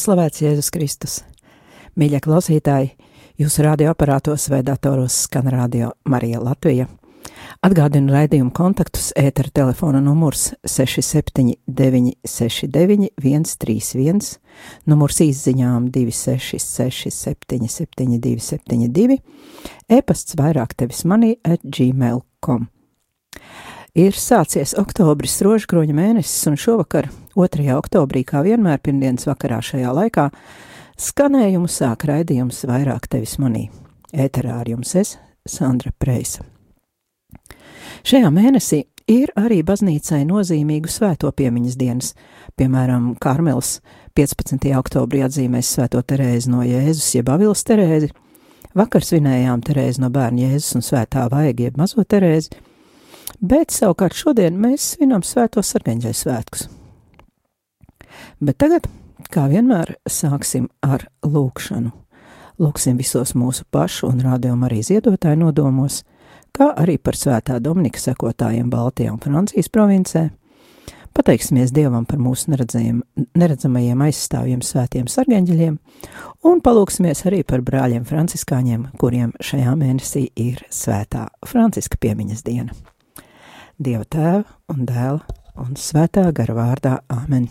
slavēts Jēzus Kristus. Mīļie klausītāji, jūsu radioaparātos vai datoros skan radio Marija Latvija. Atgādinu raidījumu kontaktus ētera telefona numurs 679 69 131, numurs izziņām 266 77 272, e-pasts vairāk tevis manī at gmail.com. Ir sācies oktobris, rožkroņa mēnesis, un šovakar, 2. oktobrī, kā vienmēr pirmdienas vakarā šajā laikā, skanējumu sāk raidījums vairāk tevis manī. Ēterā ar jums es, Sandra Preisa. Šajā mēnesī ir arī baznīcai nozīmīgu svēto piemiņas dienas, piemēram, Karmels 15. oktobrī atzīmēs svēto Terēzi no Jēzus, jeb Avilas Terēzi, vakar svinējām Terēzi no bērna Jēzus un svētā Vaiga, jeb Mazo Terēzi, bet savukārt šodien mēs svinām svēto sargaņģai svētkus. Bet tagad, kā vienmēr, sāksim ar lūkšanu. Lūksim visos mūsu pašu un rādījumu arī ziedotāju nodomos, kā arī par svētā Dominika sekotājiem Baltijā un Francijas provincē. Pateiksimies Dievam par mūsu neredzamajiem aizstāvjiem svētiem sargeņģeļiem un palūksimies arī par brāļiem franciskāņiem, kuriem šajā mēnesī ir svētā Franciska piemiņas diena. Dieva tēva un dēla un svētā gara vārdā Āmen.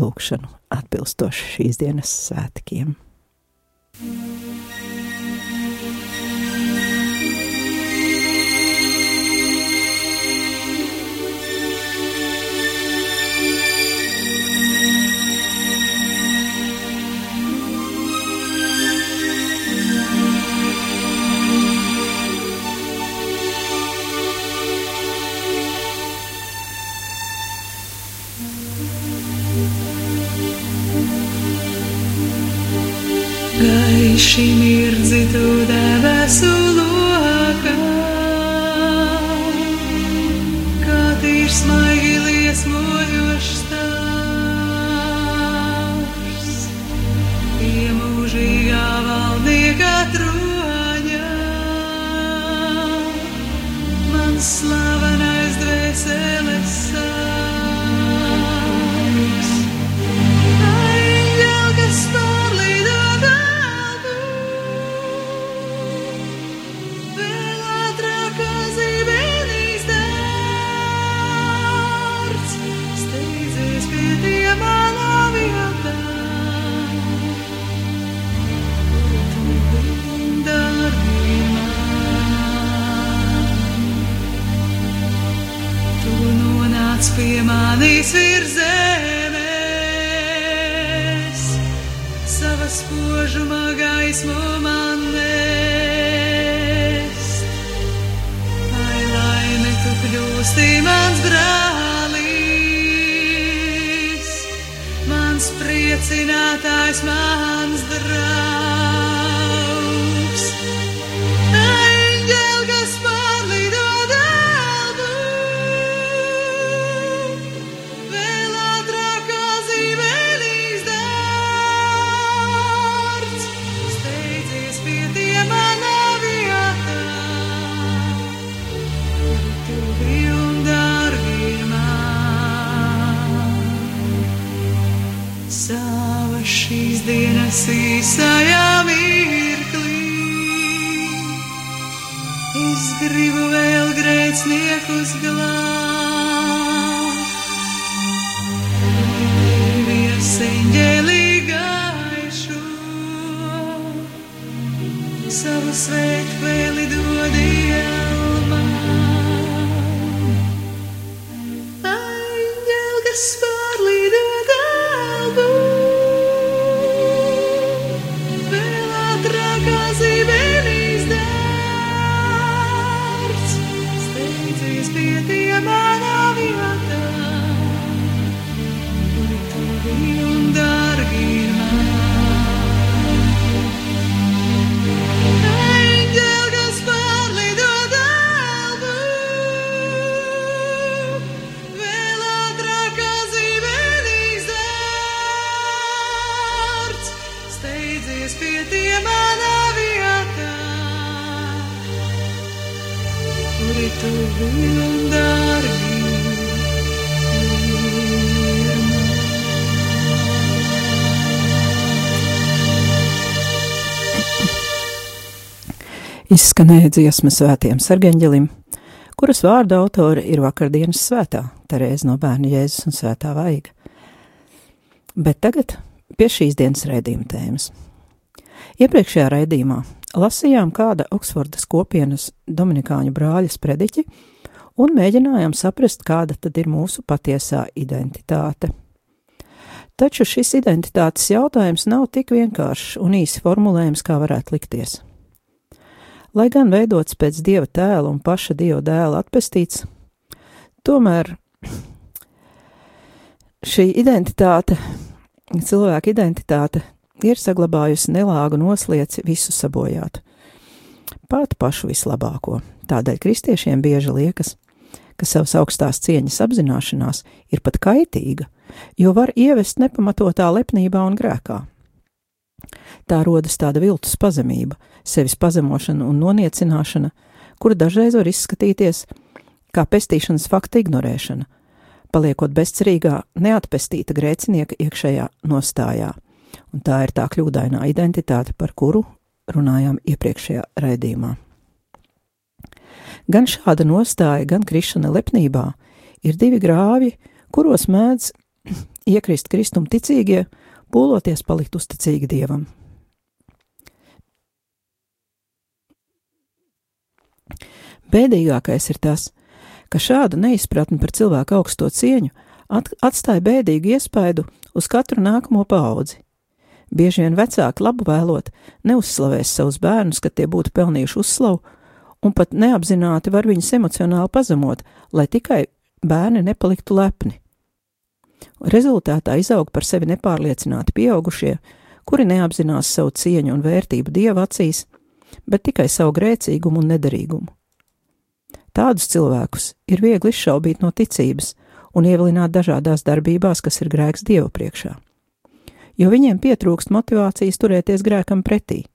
lūkšanu atbilstoši šīs dienas svētkiem. Gaiši mirdzi tu debesu lokā, kā tīrs smaigi liesmojošs stāvs. Pie mūžīgā valdnieka troņa, priecinātājs, mans draugs. Izskanēja dziesma svētiem sargeņģelim, kuras vārda autori ir vakardienas svētā Terēza no bērna Jēzus un svētā vaiga. Bet tagad pie šīs dienas raidījuma tēmas. Iepriekšējā raidījumā lasījām kāda Oksfordas kopienas Dominikāņu brāļa sprediķi un mēģinājām saprast, kāda tad ir mūsu patiesā identitāte. Taču šis identitātes jautājums nav tik vienkāršs un īsi formulējams, kā varētu likties. Lai gan veidots pēc dieva tēla un paša dieva dēla atpestīts, tomēr šī identitāte, cilvēka identitāte, ir saglabājusi nelāgu noslieci visu sabojāt. Pat pašu vislabāko. Tādēļ kristiešiem bieži liekas, ka savas augstās cieņas apzināšanās ir pat kaitīga, jo var ievest nepamatotā lepnībā un grēkā. Tā rodas tāda viltus pazemība, sevis pazemošana un noniecināšana, kura dažreiz var izskatīties kā pestīšanas fakta ignorēšana, paliekot bezcerīgā, neatpestīta grēcinieka iekšējā nostājā. Un tā ir tā kļūdainā identitāte, par kuru runājām iepriekšējā raidījumā. Gan šāda nostāja, gan krišana lepnībā ir divi grāvi, kuros mēdz iekrist kristum ticīgie, pūloties palikt uzticīgi dievam. Bēdīgākais ir tas, ka šāda neizpratne par cilvēku augsto cieņu at atstāja bēdīgu iespaidu uz katru nākamo paudzi. Bieži vien vecāki labu vēlot neuzslavēs savus bērnus, ka tie būtu pelnījuši uzslavu, un pat neapzināti var viņus emocionāli pazemot, lai tikai bērni nepaliktu lepni. Rezultātā izaug par sevi nepārliecināti pieaugušie, kuri neapzinās savu cieņu un vērtību dieva acīs, bet tikai savu grēcīgumu un nederīgumu. Tādus cilvēkus ir viegli izšaubīt no ticības un ievilināt dažādās darbībās, kas ir grēks Dieva priekšā, jo viņiem pietrūkst motivācijas turēties grēkam pretī.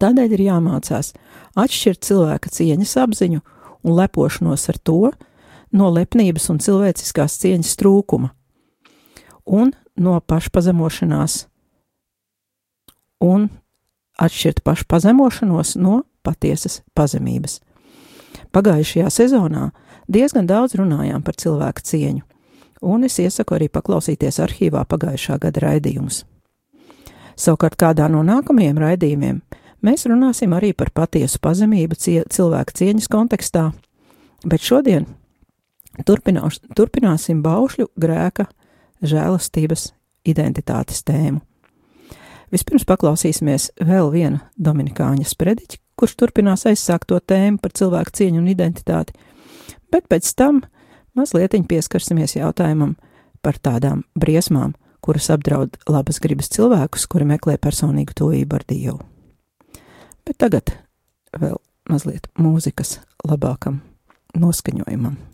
Tādēļ ir jāmācās atšķirt cilvēka cieņas apziņu un lepošanos ar to no lepnības un cilvēciskās cieņas trūkuma un no pašpazemošanās un atšķirt pašpazemošanos no patiesas pazemības. Pagājušajā sezonā diezgan daudz runājām par cilvēku cieņu, un es iesaku arī paklausīties arhīvā pagājušā gada raidījumus. Savukārt kādā no nākamajiem raidījumiem mēs runāsim arī par patiesu pazemību cilvēku cieņas kontekstā, bet šodien turpinās, turpināsim baušļu grēka, žēlastības, identitātes tēmu. Vispirms paklausīsimies vēl vienu Dominikāņa sprediķi, kurš turpinās aizsākt to tēmu par cilvēku cieņu un identitāti, bet pēc tam mazliet pieskarsimies jautājumam par tādām briesmām, kuras apdraud labas gribas cilvēkus, kuri meklē personīgu tuvību ar Dievu. Bet tagad vēl mazliet mūzikas labākam noskaņojumam.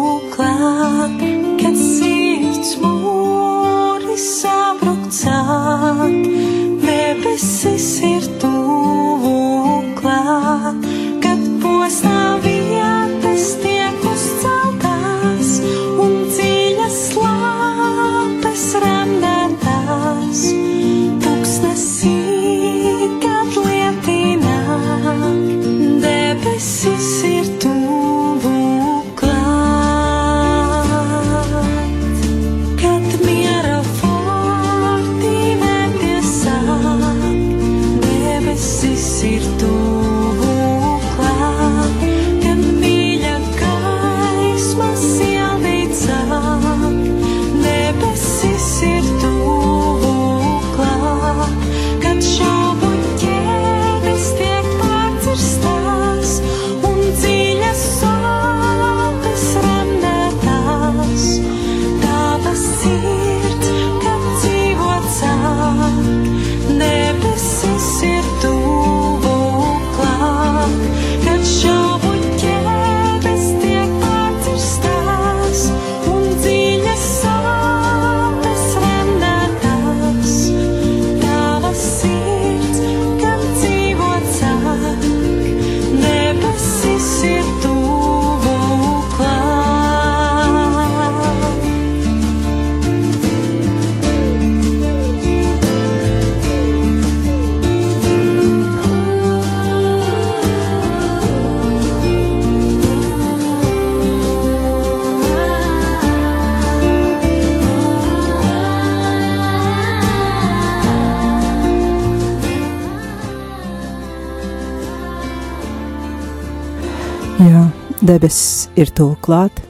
debesis ir tuvu klāt,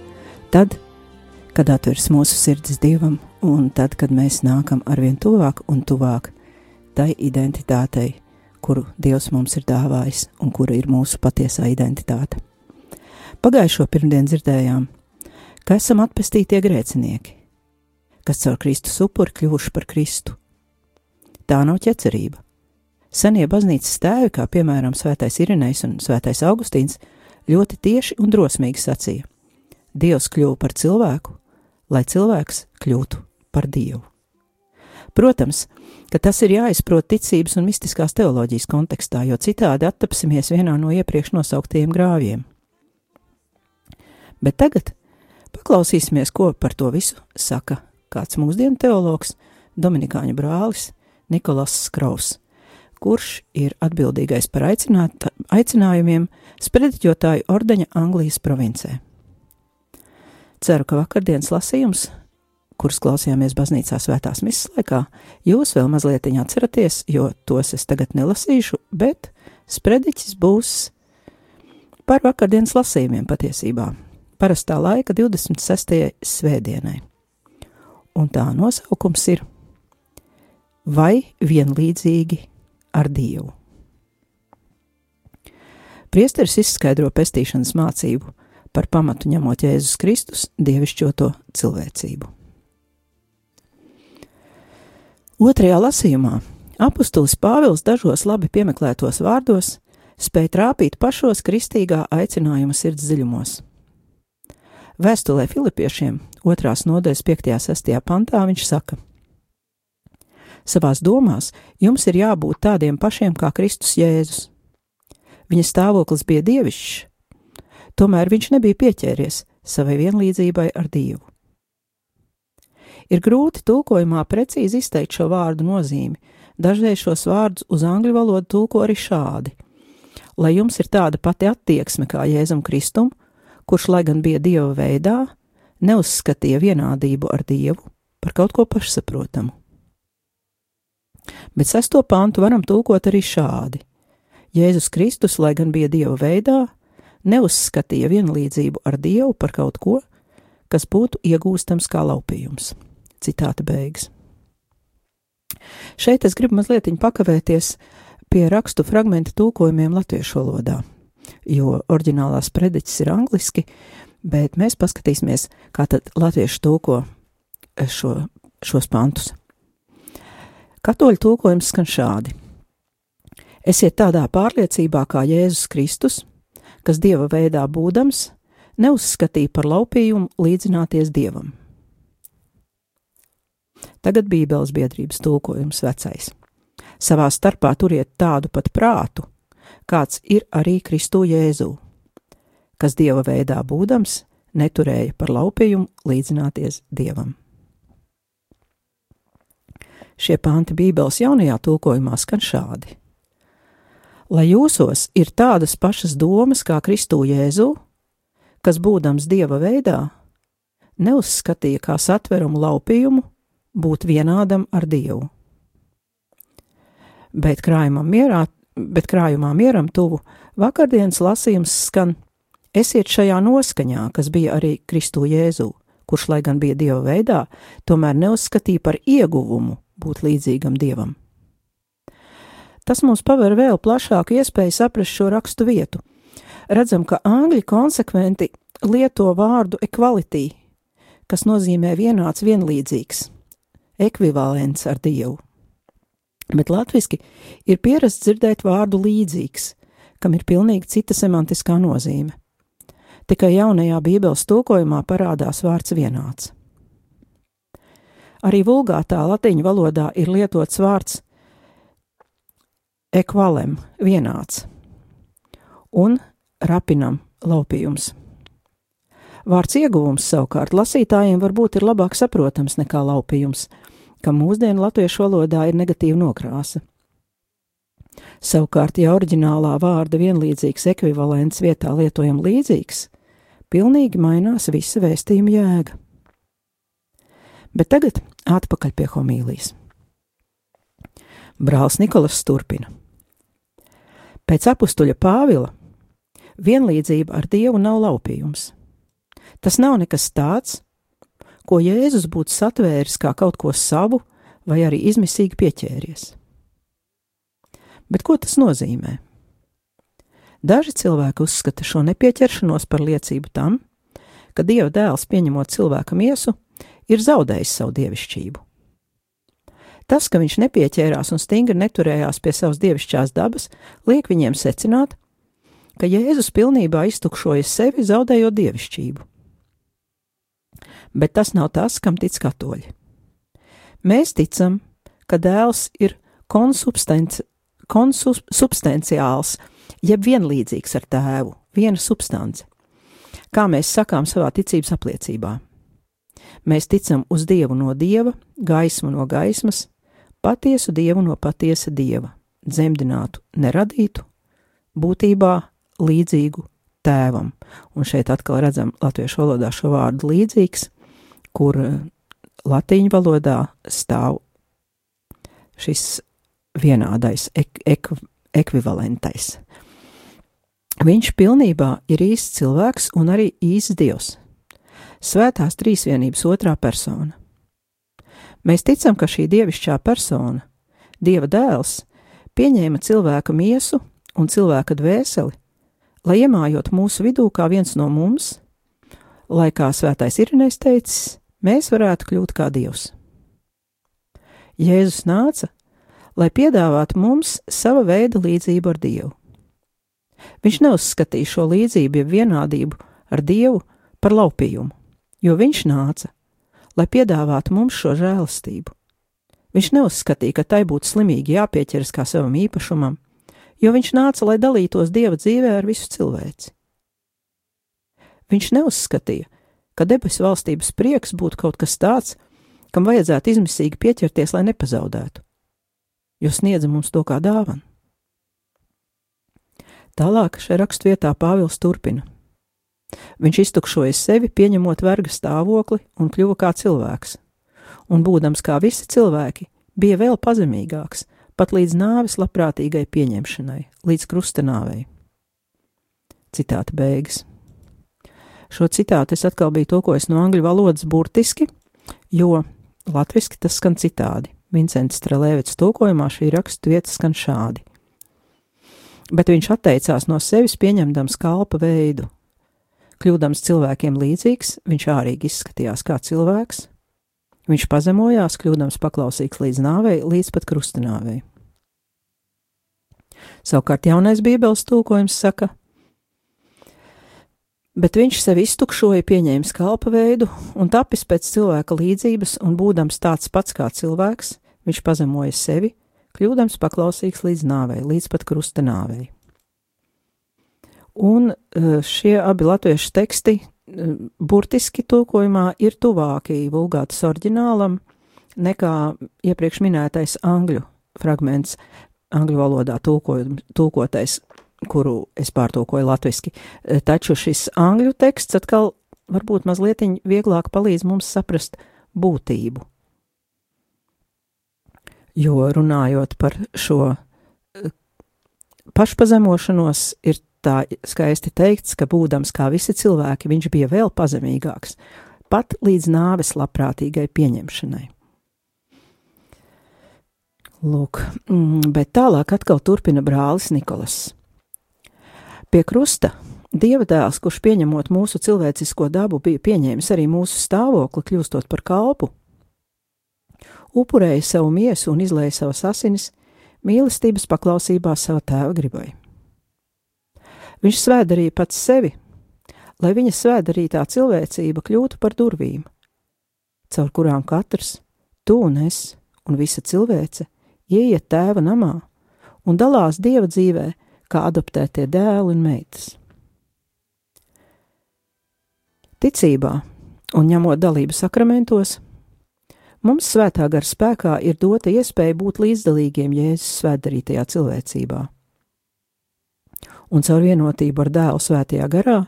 tad, kad atveras mūsu sirds dievam, un tad, kad mēs nākam arvien tuvāk un tuvāk tai identitātei, kuru Dievs mums ir dāvājis un kura ir mūsu patiesā identitāte. Pagājušo pirmdienu dzirdējām, ka esam atpestītie grēcinieki, kas caur Kristus upuri kļuvuši par Kristu. Tā nav ķecerība. Senie baznīcas tēvi, kā piemēram Svētais Irinējs un Svētais Augustīns, ļoti tieši un drosmīgi sacīja: Dievs kļuva par cilvēku, lai cilvēks kļūtu par Dievu. Protams, ka tas ir jāizprot ticības un mistiskās teoloģijas kontekstā, jo citādi attapsimies vienā no iepriekš nosauktajiem grāvjiem. Bet tagad paklausīsimies, ko par to visu saka kāds mūsdienu teologs, Dominikāņu brālis Nikolas Skraus, kurš ir atbildīgais par aicinājumiem sprediķotāju ordeņa Anglijas provincē. Ceru, ka vakardienas lasījums kurus klausījāmies baznīcā svētās misijas laikā, jūs vēl mazliet atceraties, jo tos es tagad nelasīšu, bet sprediķis būs par vakardienas lasījumiem patiesībā, parastā laika 26. svētdienai. Un tā nosaukums ir Vai vienlīdzīgi ar Dievu? Priesteris izskaidro pestīšanas mācību par pamatu ņemot Jēzus Kristus dievišķoto cilvēcību. Otrajā lasījumā apustulis Pāvils dažos labi piemeklētos vārdos spēja trāpīt pašos kristīgā aicinājuma sirds dziļumos. Vēstulē Filipiešiem, otrās nodaļas 5.6. pantā, viņš saka: Savās domās jums ir jābūt tādiem pašiem kā Kristus Jēzus. Viņa stāvoklis bija dievišķs, tomēr viņš nebija pieķēries savai vienlīdzībai ar Dievu. Ir grūti tulkojumā precīzi izteikt šo vārdu nozīmi. Dažreiz šos vārdus uz angļu valodu tulko arī šādi: Lai jums ir tāda pati attieksme kā Jēzum Kristum, kurš, lai gan bija dieva veidā, neuzskatīja vienādību ar dievu par kaut ko pašsaprotamu. Bet sesto pantu varam tulkot arī šādi: Jēzus Kristus, lai gan bija dieva veidā, neuzskatīja vienlīdzību ar dievu par kaut ko, kas būtu iegūstams kā laupījums. Citāta beigas. Šeit es gribu mazliet pakavēties pie rakstu fragmenta tulkojumiem latviešu valodā, jo oriģinālās prediķis ir angliski, bet mēs paskatīsimies, kā tad latviešu tulko šo, šos pantus. Katoļu tulkojums skan šādi: Esiet tādā pārliecībā kā Jēzus Kristus, kas dieva veidā būdams, neuzskatīja par laupījumu līdzināties dievam. Tagad Bībeles biedrības tulkojums vecais. Savā starpā turiet tādu pat prātu, kāds ir arī Kristu Jēzū, kas dieva veidā būdams, neturēja par laupījumu līdzināties dievam. Šie panti Bībeles jaunajā tulkojumā skan šādi: Lai jūsos ir tādas pašas domas kā Kristu Jēzu, kas būdams dieva veidā, neuzskatīja kā satverumu laupījumu būt vienādam ar Dievu. Bet krājumam mierā, bet krājumā mieram tuvu vakardienas lasījums skan: Esiet šajā noskaņā, kas bija arī Kristu Jēzū, kurš, lai gan bija Dieva veidā, tomēr neuzskatīja par ieguvumu būt līdzīgam Dievam. Tas mums paver vēl plašāku iespēju saprast šo rakstu vietu. Redzam, ka angļi konsekventi lieto vārdu equality, kas nozīmē vienāds, vienlīdzīgs ekvivalents ar Dievu. Bet latviski ir pierasts dzirdēt vārdu līdzīgs, kam ir pilnīgi cita semantiskā nozīme. Tikai jaunajā Bībeles tulkojumā parādās vārds vienāds. Arī vulgātā latīņu valodā ir lietots vārds ekvalem, vienāds, un rapinam, laupījums. Vārds ieguvums savukārt lasītājiem varbūt ir labāk saprotams nekā laupījums, ka mūsdienu latviešu valodā ir negatīva nokrāsa. Savukārt, ja oriģinālā vārda vienlīdzīgs ekvivalents vietā lietojam līdzīgs, pilnīgi mainās visa vēstījuma jēga. Bet tagad atpakaļ pie homīlijas. Brālis Nikolas turpina. Pēc apstuļa Pāvila Vienlīdzība ar Dievu nav laupījums. Tas nav nekas tāds, ko Jēzus būtu satvēris kā kaut ko savu vai arī izmisīgi pieķēries. Bet ko tas nozīmē? Daži cilvēki uzskata šo nepieķeršanos par liecību tam, ka Dieva dēls pieņemot cilvēka miesu, ir zaudējis savu dievišķību. Tas, ka viņš nepieķērās un stingri neturējās pie savas dievišķās dabas, liek viņiem secināt, ka Jēzus pilnībā iztukšoja sevi, zaudējot dievišķību. Bet tas nav tas, kam tic katoļi. Mēs ticam, ka dēls ir konsubstanciāls, jeb vienlīdzīgs ar tēvu, viena substance. Kā mēs sakām savā ticības apliecībā. Mēs ticam uz dievu no dieva, gaismu no gaismas, patiesu dievu no patiesa dieva, dzemdinātu, neradītu, būtībā līdzīgu tēvam. Un šeit atkal redzam latviešu valodā šo vārdu līdzīgs, kur eh, latīņu valodā stāv šis vienādais, ek, ek, ekvivalentais. Viņš pilnībā ir īsts cilvēks un arī īsts dievs. Svētās trīsvienības otrā persona. Mēs ticam, ka šī dievišķā persona, dieva dēls, pieņēma cilvēka miesu un cilvēka dvēseli, lai iemājot mūsu vidū kā viens no mums, lai kā svētais Irinēs teicis, mēs varētu kļūt kā dievs. Jēzus nāca, lai piedāvātu mums sava veida līdzību ar Dievu. Viņš neuzskatīja šo līdzību, jeb vienādību ar Dievu par laupījumu, jo viņš nāca, lai piedāvātu mums šo žēlastību. Viņš neuzskatīja, ka tai būtu slimīgi jāpieķeras kā savam īpašumam, jo viņš nāca, lai dalītos Dieva dzīvē ar visu cilvēci. Viņš neuzskatīja, ka debesu valstības prieks būtu kaut kas tāds, kam vajadzētu izmisīgi pieķerties, lai nepazaudētu jo sniedza mums to kā dāvanu. Tālāk šajā raksturvietā Pāvils turpina. Viņš iztukšoja sevi, pieņemot verga stāvokli un kļuva kā cilvēks, un būdams kā visi cilvēki, bija vēl pazemīgāks, pat līdz nāves labprātīgai pieņemšanai, līdz krustenāvei. Citāta beigas. Šo citātu es atkal biju tulkojis no angļu valodas burtiski, jo latviski tas skan citādi. Vincents Strelēvits tulkojumā šī rakstu vieta skan šādi. Bet viņš atteicās no sevis pieņemdams kalpa veidu. Kļūdams cilvēkiem līdzīgs, viņš ārīgi izskatījās kā cilvēks, viņš pazemojās, kļūdams paklausīgs līdz nāvei, līdz pat krustinājai. Savukārt jaunais Bībeles tulkojums saka, bet viņš sevi iztukšoja, pieņēma kalpa veidu un tapis pēc cilvēka līdzības, un būdams tāds pats kā cilvēks, viņš pazemoja sevi, kļūdams paklausīgs līdz nāvei, līdz pat krusta nāvei. Un eh, šie abi latviešu teksti eh, burtiski tulkojumā ir tuvāki vulgātas oriģinālam nekā iepriekš minētais angļu fragments, angļu valodā tulkotais, kuru es pārtulkoju latviski. Eh, taču šis angļu teksts atkal varbūt mazliet vieglāk palīdz mums saprast būtību jo runājot par šo pašpazemošanos, ir tā skaisti teikts, ka būdams kā visi cilvēki, viņš bija vēl pazemīgāks, pat līdz nāves labprātīgai pieņemšanai. Lūk, mm, bet tālāk atkal turpina brālis Nikolas. Pie krusta Dieva dēls, kurš pieņemot mūsu cilvēcisko dabu, bija pieņēmis arī mūsu stāvokli, kļūstot par kalpu, upurēja savu miesu un izlēja savas asinis mīlestības paklausībā sava tēva gribai. Viņš svēdarīja pats sevi, lai viņa svēdarītā cilvēcība kļūtu par durvīm, caur kurām katrs, tu un es, un visa cilvēce, ieiet tēva namā un dalās dieva dzīvē, kā adoptētie dēli un meitas. Ticībā un ņemot dalību sakramentos, Mums svētā gara spēkā ir dota iespēja būt līdzdalīgiem Jēzus svētdarītajā cilvēcībā. Un caur vienotību ar dēlu svētajā garā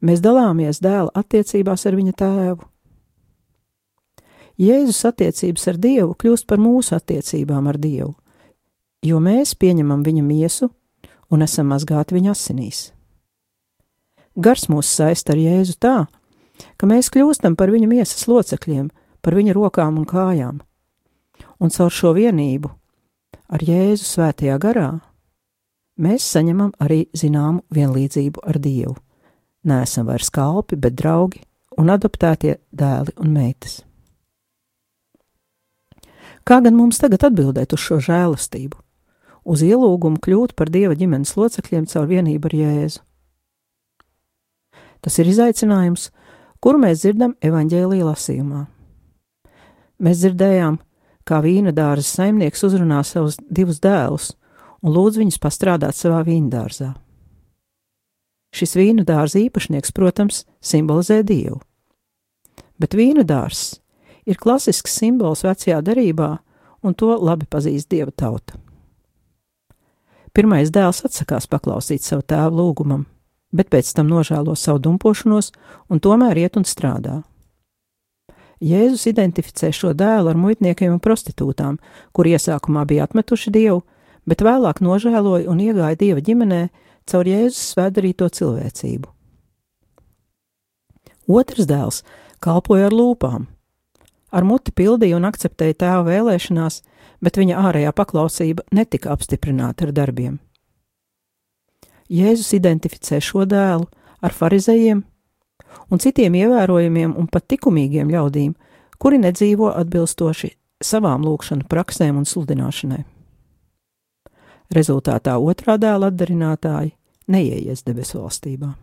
mēs dalāmies dēla attiecībās ar viņa tēvu. Jēzus attiecības ar Dievu kļūst par mūsu attiecībām ar Dievu, jo mēs pieņemam viņa miesu un esam mazgāti viņa asinīs. Gars mūs saista ar Jēzu tā, ka mēs kļūstam par viņa miesas locekļiem, par viņa rokām un kājām. Un caur šo vienību ar Jēzu svētajā garā mēs saņemam arī zināmu vienlīdzību ar Dievu. Nesam vairs kalpi, bet draugi un adoptētie dēli un meitas. Kā gan mums tagad atbildēt uz šo žēlastību, uz ielūgumu kļūt par Dieva ģimenes locekļiem caur vienību ar Jēzu? Tas ir izaicinājums, kuru mēs dzirdam evaņģēlīja lasījumā. Mēs dzirdējām, kā vīna dārza saimnieks uzrunā savus divus dēlus un lūdz viņus pastrādāt savā vīna dārzā. Šis vīna dārza īpašnieks, protams, simbolizē dievu. Bet vīna dārzs ir klasisks simbols vecajā derībā, un to labi pazīst dieva tauta. Pirmais dēls atsakās paklausīt savu tēvu lūgumam, bet pēc tam nožēlo savu dumpošanos un tomēr iet un strādā. Jēzus identificē šo dēlu ar muitniekiem un prostitūtām, kur iesākumā bija atmetuši dievu, bet vēlāk nožēloja un iegāja dieva ģimenē caur Jēzus svētdarīto cilvēcību. Otrs dēls kalpoja ar lūpām. Ar muti pildīja un akceptēja tēva vēlēšanās, bet viņa ārējā paklausība netika apstiprināta ar darbiem. Jēzus identificē šo dēlu ar farizējiem un citiem ievērojamiem un pat likumīgiem ļaudīm, kuri nedzīvo atbilstoši savām lūkšanu praksēm un sludināšanai. Rezultātā otrā dēla atdarinātāji neieies debesu valstībā.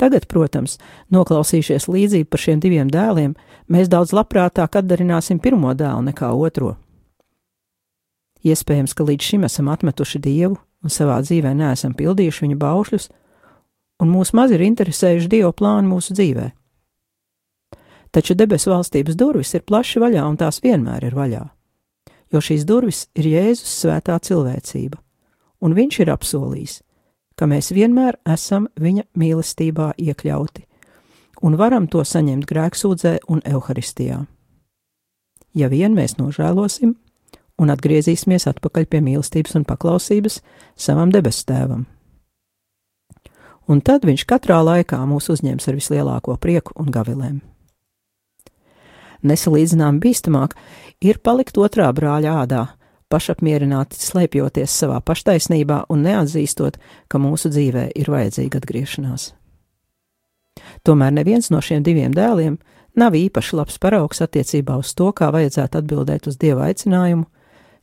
Tagad, protams, noklausījušies līdzību par šiem diviem dēliem, mēs daudz labprātāk atdarināsim pirmo dēlu nekā otro. Iespējams, ka līdz šim esam atmetuši dievu un savā dzīvē neesam pildījuši viņa baušļus, un mūs maz ir interesējuši Dieva plāni mūsu dzīvē. Taču debesu valstības durvis ir plaši vaļā, un tās vienmēr ir vaļā, jo šīs durvis ir Jēzus svētā cilvēcība, un Viņš ir apsolījis, ka mēs vienmēr esam Viņa mīlestībā iekļauti, un varam to saņemt grēksūdzē un evaharistijā. Ja vien mēs nožēlosim un atgriezīsimies atpakaļ pie mīlestības un paklausības savam debesu tēvam. Un tad viņš katrā laikā mūs uzņems ar vislielāko prieku un gavilēm. Nesalīdzinām bīstamāk ir palikt otrā brāļa ādā, pašapmierināti slēpjoties savā paštaisnībā un neatzīstot, ka mūsu dzīvē ir vajadzīga atgriešanās. Tomēr neviens no šiem diviem dēliem nav īpaši labs paraugs attiecībā uz to, kā vajadzētu atbildēt uz dieva aicinājumu,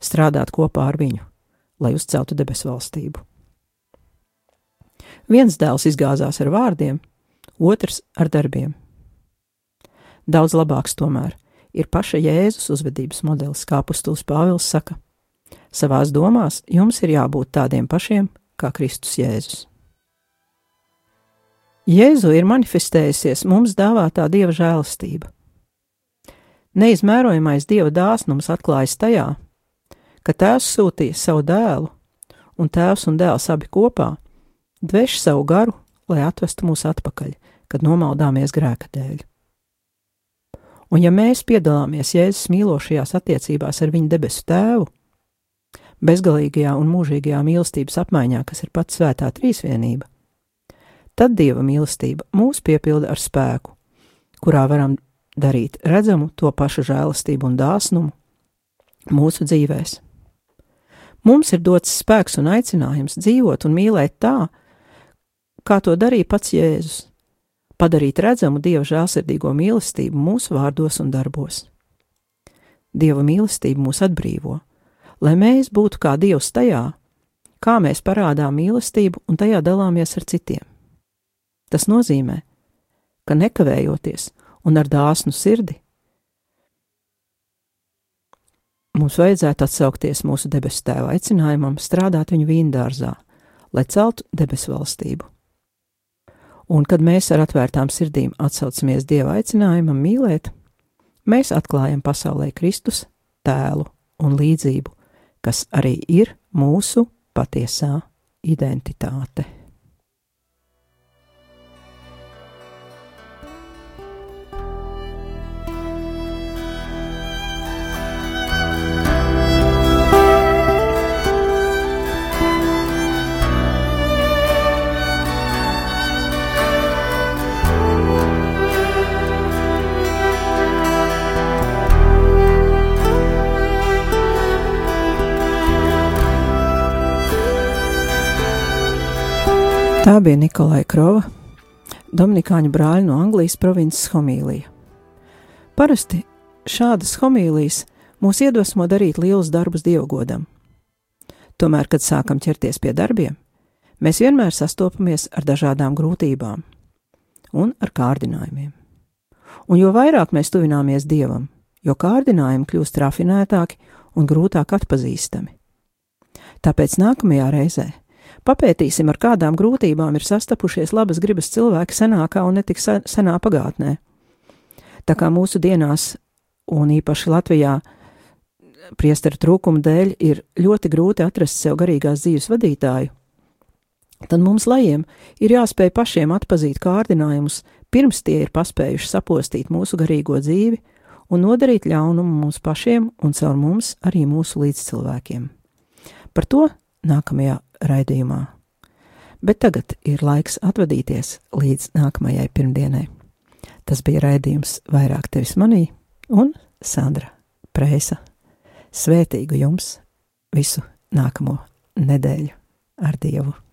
strādāt kopā ar viņu, lai uzceltu debesu valstību. Viens dēls izgāzās ar vārdiem, otrs ar darbiem. Daudz labāks tomēr ir paša Jēzus uzvedības modelis, kā pustulis Pāvils saka. Savās domās jums ir jābūt tādiem pašiem kā Kristus Jēzus. Jēzu ir manifestējusies mums dāvātā dieva žēlastība. Neizmērojamais dieva dāsnums atklājas tajā, ka tēvs sūtīja savu dēlu, un tēvs un dēls abi kopā dveš savu garu, lai atvestu mūs atpakaļ, kad nomaldāmies grēka dēļ. Un ja mēs piedalāmies Jēzus mīlošajās attiecībās ar viņu debesu tēvu, bezgalīgajā un mūžīgajā mīlestības apmaiņā, kas ir pats svētā trīsvienība, tad Dieva mīlestība mūs piepilda ar spēku, kurā varam darīt redzamu to pašu žēlastību un dāsnumu mūsu dzīvēm. Mums ir dots spēks un aicinājums dzīvot un mīlēt tā, kā to darīja pats Jēzus - padarīt redzamu Dieva žēlsirdīgo mīlestību mūsu vārdos un darbos. Dieva mīlestība mūs atbrīvo, lai mēs būtu kā Dievs tajā, kā mēs parādām mīlestību un tajā dalāmies ar citiem. Tas nozīmē, ka nekavējoties un ar dāsnu sirdi Mums vajadzētu atsaukties mūsu debesu tēva aicinājumam strādāt viņu vīndārzā, lai celtu debesu valstību. Un, kad mēs ar atvērtām sirdīm atsaucamies Dieva aicinājumam mīlēt, mēs atklājam pasaulē Kristus tēlu un līdzību, kas arī ir mūsu patiesā identitāte. Tā bija Nikolai Krova, Dominikāņu brāļa no Anglijas provinces homīlija. Parasti šādas homīlijas mūs iedvesmo darīt lielus darbus dievgodam. Tomēr, kad sākam ķerties pie darbiem, mēs vienmēr sastopamies ar dažādām grūtībām un ar kārdinājumiem. Un jo vairāk mēs tuvināmies dievam, jo kārdinājumi kļūst rafinētāki un grūtāk atpazīstami. Tāpēc nākamajā reizē papētīsim, ar kādām grūtībām ir sastapušies labas gribas cilvēki senākā un netik senā pagātnē. Tā kā mūsu dienās, un īpaši Latvijā, priesteru trūkuma dēļ ir ļoti grūti atrast sev garīgās dzīves vadītāju, tad mums lajiem ir jāspēj pašiem atpazīt kārdinājumus, pirms tie ir paspējuši sapostīt mūsu garīgo dzīvi un nodarīt ļaunumu mums pašiem un caur mums arī mūsu līdzcilvēkiem. Par to nākamajā raidījumā. Bet tagad ir laiks atvadīties līdz nākamajai pirmdienai. Tas bija raidījums vairāk tevis manī un Sandra Prēsa. Svētīgu jums visu nākamo nedēļu ar Dievu!